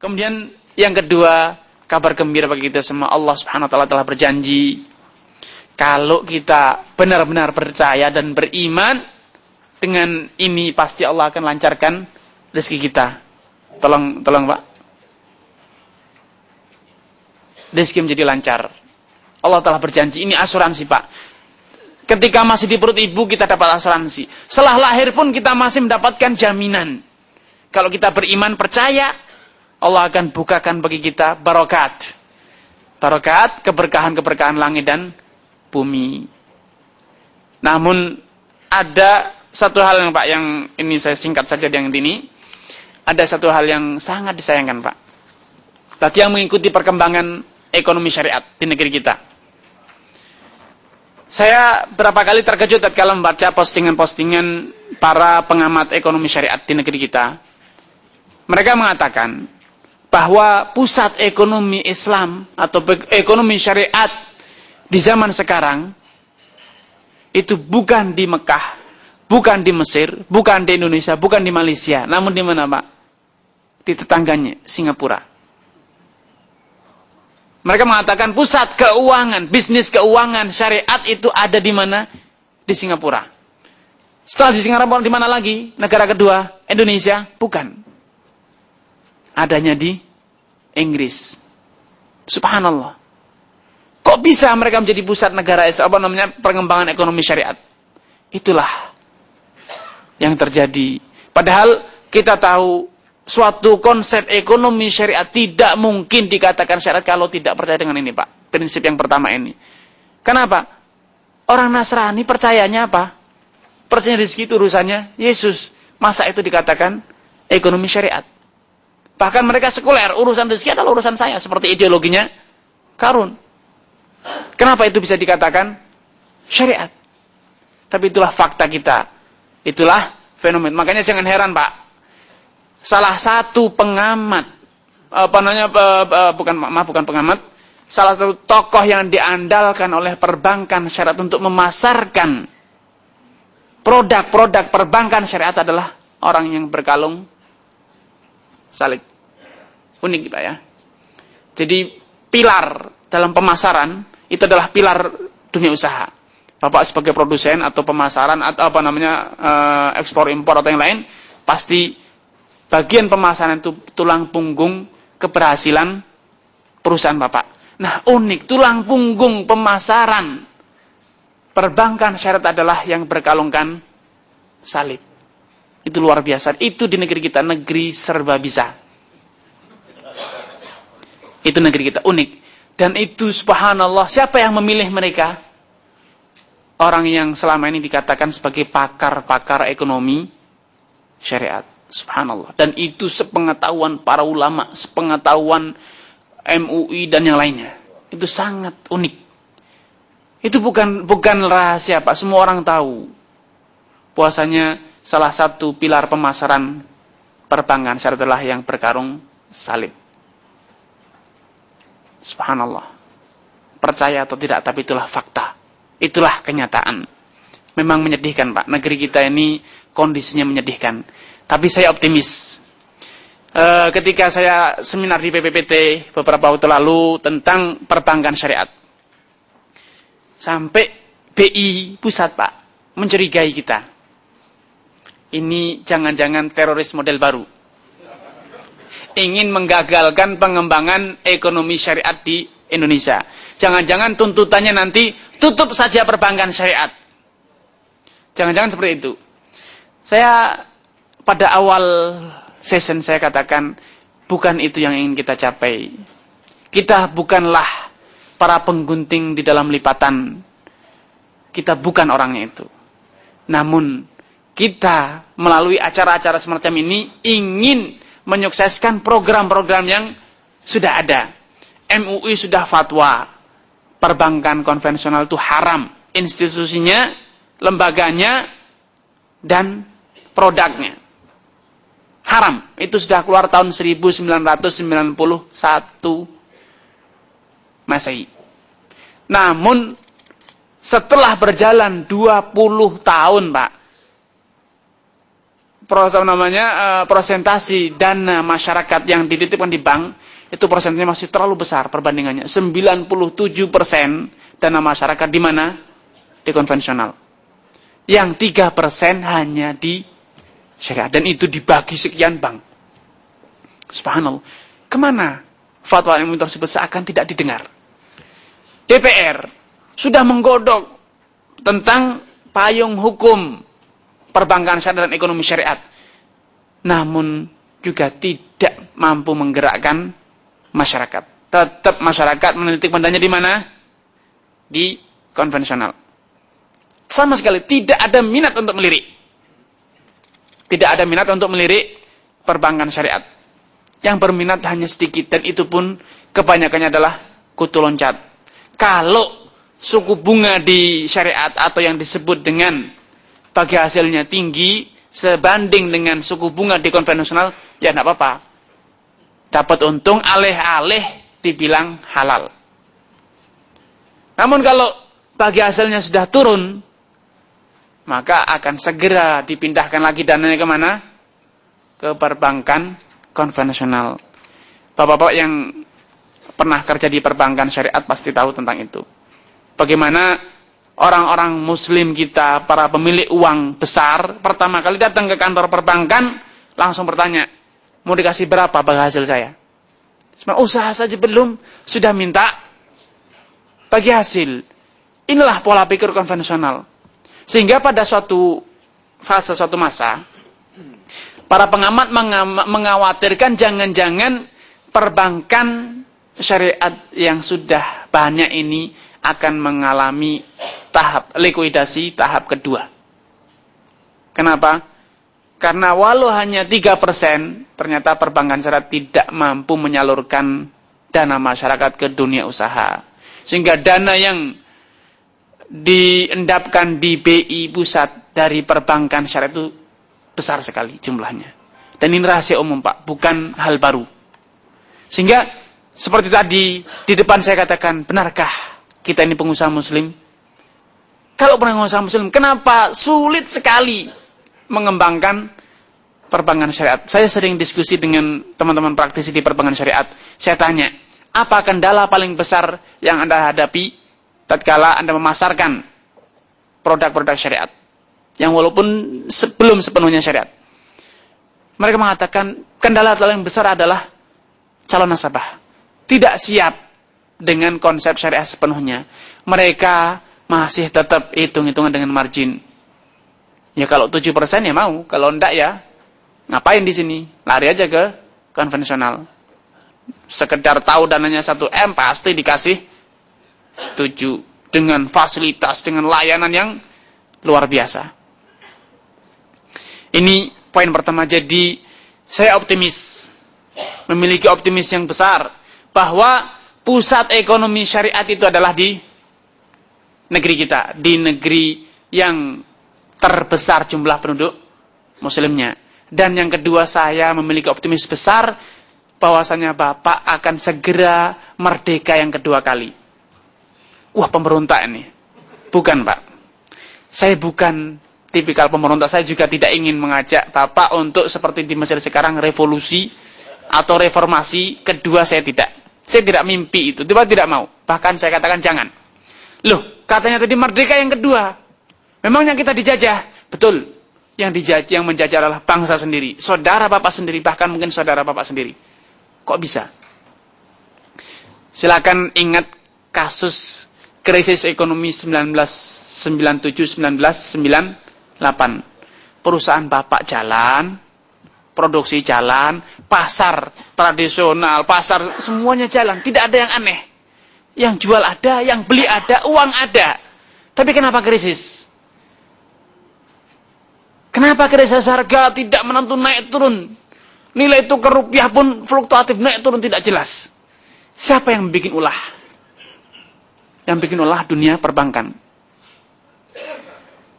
Kemudian yang kedua, kabar gembira bagi kita semua. Allah Subhanahu wa taala telah berjanji kalau kita benar-benar percaya dan beriman dengan ini pasti Allah akan lancarkan rezeki kita. Tolong tolong Pak. Rezeki menjadi lancar. Allah telah berjanji, ini asuransi Pak. Ketika masih di perut ibu kita dapat asuransi. Setelah lahir pun kita masih mendapatkan jaminan. Kalau kita beriman percaya, Allah akan bukakan bagi kita barokat. Barokat, keberkahan-keberkahan langit dan bumi. Namun ada satu hal yang Pak yang ini saya singkat saja yang ini. Ada satu hal yang sangat disayangkan Pak. Tadi yang mengikuti perkembangan ekonomi syariat di negeri kita. Saya berapa kali terkejut kalau membaca postingan-postingan para pengamat ekonomi syariat di negeri kita. Mereka mengatakan bahwa pusat ekonomi Islam atau ekonomi syariat di zaman sekarang itu bukan di Mekah, bukan di Mesir, bukan di Indonesia, bukan di Malaysia, namun di mana, Pak? Di tetangganya, Singapura. Mereka mengatakan pusat keuangan, bisnis keuangan syariat itu ada di mana? Di Singapura. Setelah di Singapura di mana lagi? Negara kedua, Indonesia? Bukan. Adanya di Inggris. Subhanallah. Kok bisa mereka menjadi pusat negara apa namanya pengembangan ekonomi syariat? Itulah yang terjadi. Padahal kita tahu suatu konsep ekonomi syariat tidak mungkin dikatakan syariat kalau tidak percaya dengan ini, Pak. Prinsip yang pertama ini. Kenapa? Orang Nasrani percayanya apa? Percaya rezeki itu urusannya Yesus. Masa itu dikatakan ekonomi syariat? Bahkan mereka sekuler, urusan rezeki adalah urusan saya. Seperti ideologinya Karun. Kenapa itu bisa dikatakan syariat? Tapi itulah fakta kita. Itulah fenomen. Makanya jangan heran Pak. Salah satu pengamat, apa namanya, bukan maaf bukan pengamat, salah satu tokoh yang diandalkan oleh perbankan syariat untuk memasarkan produk-produk perbankan syariat adalah orang yang berkalung salib. Unik Pak ya. Jadi pilar dalam pemasaran itu adalah pilar dunia usaha. Bapak sebagai produsen atau pemasaran atau apa namanya uh, ekspor impor atau yang lain pasti bagian pemasaran itu tulang punggung keberhasilan perusahaan Bapak. Nah, unik tulang punggung pemasaran perbankan syarat adalah yang berkalungkan salib. Itu luar biasa. Itu di negeri kita, negeri serba bisa. Itu negeri kita unik. Dan itu subhanallah, siapa yang memilih mereka? Orang yang selama ini dikatakan sebagai pakar-pakar ekonomi syariat. Subhanallah. Dan itu sepengetahuan para ulama, sepengetahuan MUI dan yang lainnya. Itu sangat unik. Itu bukan bukan rahasia Pak, semua orang tahu. Puasanya salah satu pilar pemasaran perbankan syariat adalah yang berkarung salib. Subhanallah. Percaya atau tidak, tapi itulah fakta. Itulah kenyataan. Memang menyedihkan, Pak. Negeri kita ini kondisinya menyedihkan. Tapi saya optimis. E, ketika saya seminar di PPPT beberapa waktu lalu tentang perbankan syariat. Sampai BI pusat, Pak, mencurigai kita. Ini jangan-jangan teroris model baru ingin menggagalkan pengembangan ekonomi syariat di Indonesia. Jangan-jangan tuntutannya nanti tutup saja perbankan syariat. Jangan-jangan seperti itu. Saya pada awal session saya katakan bukan itu yang ingin kita capai. Kita bukanlah para penggunting di dalam lipatan. Kita bukan orangnya itu. Namun kita melalui acara-acara semacam ini ingin menyukseskan program-program yang sudah ada. MUI sudah fatwa. Perbankan konvensional itu haram. Institusinya, lembaganya, dan produknya. Haram. Itu sudah keluar tahun 1991 Masehi. Namun, setelah berjalan 20 tahun, Pak, proses namanya uh, prosentasi dana masyarakat yang dititipkan di bank itu persennya masih terlalu besar perbandingannya. 97% dana masyarakat di mana? Di konvensional. Yang 3% hanya di syariat dan itu dibagi sekian bank. Subhanallah. Ke mana fatwa ilmu tersebut seakan tidak didengar? DPR sudah menggodok tentang payung hukum perbankan syariat dan ekonomi syariat. Namun juga tidak mampu menggerakkan masyarakat. Tetap masyarakat meneliti pandanya di mana? Di konvensional. Sama sekali tidak ada minat untuk melirik. Tidak ada minat untuk melirik perbankan syariat. Yang berminat hanya sedikit dan itu pun kebanyakannya adalah kutu loncat. Kalau suku bunga di syariat atau yang disebut dengan bagi hasilnya tinggi sebanding dengan suku bunga di konvensional, ya tidak apa-apa. Dapat untung alih-alih dibilang halal. Namun kalau bagi hasilnya sudah turun, maka akan segera dipindahkan lagi dananya ke mana? Ke perbankan konvensional. Bapak-bapak yang pernah kerja di perbankan syariat pasti tahu tentang itu. Bagaimana orang-orang muslim kita, para pemilik uang besar, pertama kali datang ke kantor perbankan, langsung bertanya, mau dikasih berapa bagi hasil saya? Usaha saja belum, sudah minta bagi hasil. Inilah pola pikir konvensional. Sehingga pada suatu fase, suatu masa, para pengamat mengkhawatirkan jangan-jangan perbankan syariat yang sudah banyak ini akan mengalami tahap likuidasi tahap kedua. Kenapa? Karena walau hanya 3%, ternyata perbankan syariah tidak mampu menyalurkan dana masyarakat ke dunia usaha. Sehingga dana yang diendapkan di BI pusat dari perbankan syariah itu besar sekali jumlahnya. Dan ini rahasia umum Pak, bukan hal baru. Sehingga seperti tadi di depan saya katakan, benarkah kita ini pengusaha muslim? Kalau pengusaha muslim, kenapa sulit sekali mengembangkan perbankan syariat? Saya sering diskusi dengan teman-teman praktisi di perbankan syariat. Saya tanya, apa kendala paling besar yang Anda hadapi tatkala Anda memasarkan produk-produk syariat? Yang walaupun sebelum sepenuhnya syariat. Mereka mengatakan kendala paling besar adalah calon nasabah. Tidak siap dengan konsep syariah sepenuhnya. Mereka masih tetap hitung-hitungan dengan margin. Ya kalau 7% ya mau, kalau enggak ya ngapain di sini? Lari aja ke konvensional. Sekedar tahu dananya 1M pasti dikasih 7 dengan fasilitas, dengan layanan yang luar biasa. Ini poin pertama. Jadi saya optimis, memiliki optimis yang besar bahwa pusat ekonomi syariat itu adalah di negeri kita, di negeri yang terbesar jumlah penduduk muslimnya. Dan yang kedua saya memiliki optimis besar bahwasanya Bapak akan segera merdeka yang kedua kali. Wah pemberontak ini. Bukan Pak. Saya bukan tipikal pemberontak. Saya juga tidak ingin mengajak Bapak untuk seperti di Mesir sekarang revolusi atau reformasi. Kedua saya tidak. Saya tidak mimpi itu. Tiba tidak mau. Bahkan saya katakan jangan. Loh, katanya tadi merdeka yang kedua. Memangnya kita dijajah? Betul. Yang dijajah, yang menjajah adalah bangsa sendiri. Saudara bapak sendiri, bahkan mungkin saudara bapak sendiri. Kok bisa? Silakan ingat kasus krisis ekonomi 1997-1998. Perusahaan bapak jalan, produksi jalan, pasar tradisional, pasar semuanya jalan. Tidak ada yang aneh. Yang jual ada, yang beli ada, uang ada. Tapi kenapa krisis? Kenapa krisis harga tidak menentu naik turun? Nilai tukar rupiah pun fluktuatif naik turun tidak jelas. Siapa yang bikin ulah? Yang bikin ulah dunia perbankan.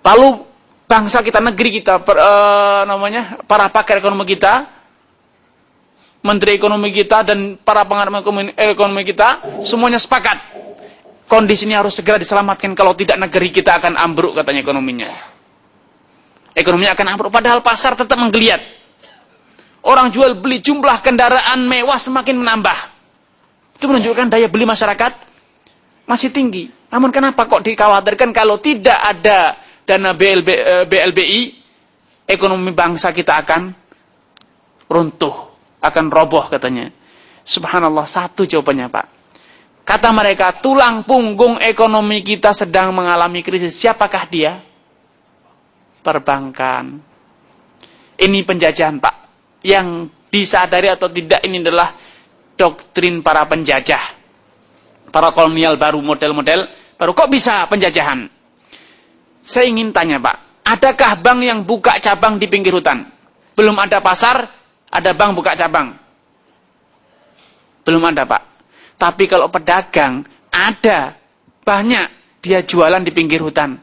Lalu bangsa kita, negeri kita, per, uh, namanya para pakar ekonomi kita, menteri ekonomi kita dan para pengamat ekonomi kita semuanya sepakat kondisi ini harus segera diselamatkan kalau tidak negeri kita akan ambruk katanya ekonominya. Ekonominya akan ambruk. Padahal pasar tetap menggeliat. Orang jual beli jumlah kendaraan mewah semakin menambah. Itu menunjukkan daya beli masyarakat masih tinggi. Namun kenapa kok dikhawatirkan kalau tidak ada dana BLB, eh, BLBI, ekonomi bangsa kita akan runtuh, akan roboh katanya. Subhanallah, satu jawabannya Pak. Kata mereka, tulang punggung ekonomi kita sedang mengalami krisis. Siapakah dia? Perbankan. Ini penjajahan Pak. Yang disadari atau tidak ini adalah doktrin para penjajah. Para kolonial baru model-model baru. Kok bisa penjajahan? Saya ingin tanya Pak, adakah bank yang buka cabang di pinggir hutan? Belum ada pasar, ada bank buka cabang. Belum ada Pak. Tapi kalau pedagang, ada banyak dia jualan di pinggir hutan.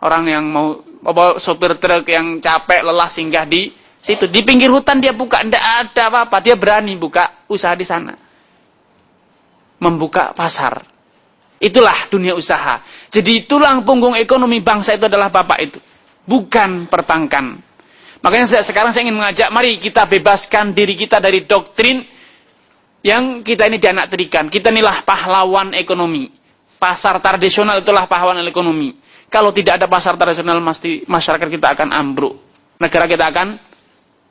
Orang yang mau apa, sopir truk yang capek lelah singgah di situ di pinggir hutan dia buka, tidak ada apa-apa, dia berani buka usaha di sana. Membuka pasar. Itulah dunia usaha. Jadi tulang punggung ekonomi bangsa itu adalah bapak itu. Bukan perbankan. Makanya sekarang saya ingin mengajak, mari kita bebaskan diri kita dari doktrin yang kita ini dianaktirikan. Kita inilah pahlawan ekonomi. Pasar tradisional itulah pahlawan ekonomi. Kalau tidak ada pasar tradisional, pasti masyarakat kita akan ambruk. Negara kita akan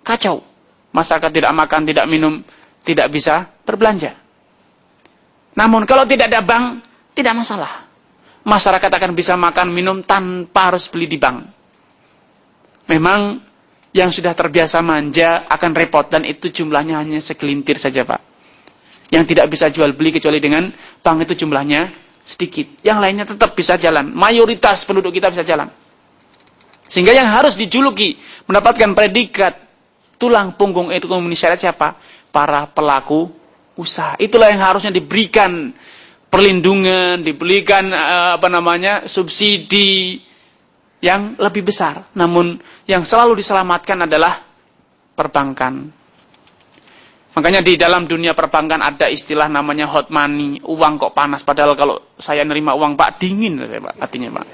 kacau. Masyarakat tidak makan, tidak minum, tidak bisa berbelanja. Namun kalau tidak ada bank, tidak masalah. Masyarakat akan bisa makan minum tanpa harus beli di bank. Memang yang sudah terbiasa manja akan repot dan itu jumlahnya hanya segelintir saja Pak. Yang tidak bisa jual beli kecuali dengan bank itu jumlahnya sedikit. Yang lainnya tetap bisa jalan. Mayoritas penduduk kita bisa jalan. Sehingga yang harus dijuluki mendapatkan predikat tulang punggung ekonomi syariat siapa? Para pelaku usaha. Itulah yang harusnya diberikan perlindungan, dibelikan eh, apa namanya subsidi yang lebih besar. Namun yang selalu diselamatkan adalah perbankan. Makanya di dalam dunia perbankan ada istilah namanya hot money, uang kok panas. Padahal kalau saya nerima uang Pak dingin, saya Pak, artinya Pak.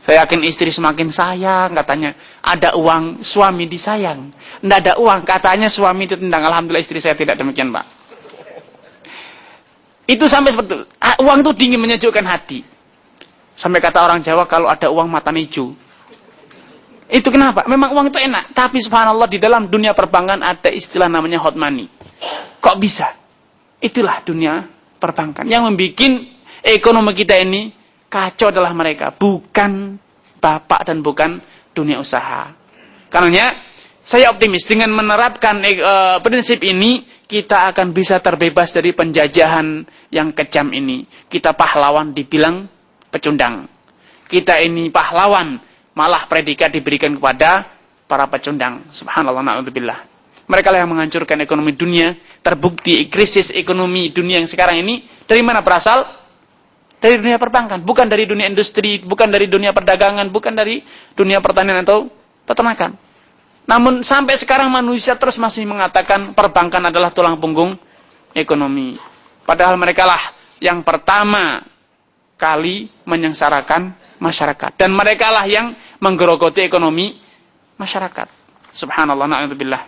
Saya yakin istri semakin sayang, katanya ada uang suami disayang. Tidak ada uang, katanya suami ditendang. Alhamdulillah istri saya tidak demikian Pak. Itu sampai seperti itu. Ah, uang itu dingin menyejukkan hati. Sampai kata orang Jawa kalau ada uang mata hijau. Itu kenapa? Memang uang itu enak. Tapi subhanallah di dalam dunia perbankan ada istilah namanya hot money. Kok bisa? Itulah dunia perbankan. Yang membuat ekonomi kita ini kacau adalah mereka. Bukan bapak dan bukan dunia usaha. Karena saya optimis dengan menerapkan uh, prinsip ini kita akan bisa terbebas dari penjajahan yang kejam ini. Kita pahlawan dibilang pecundang. Kita ini pahlawan malah predikat diberikan kepada para pecundang. Subhanallah na'udzubillah. Mereka lah yang menghancurkan ekonomi dunia. Terbukti krisis ekonomi dunia yang sekarang ini dari mana berasal? Dari dunia perbankan, bukan dari dunia industri, bukan dari dunia perdagangan, bukan dari dunia pertanian atau peternakan. Namun sampai sekarang manusia terus masih mengatakan perbankan adalah tulang punggung ekonomi. Padahal mereka lah yang pertama kali menyengsarakan masyarakat. Dan mereka lah yang menggerogoti ekonomi masyarakat. Subhanallah, na'udzubillah.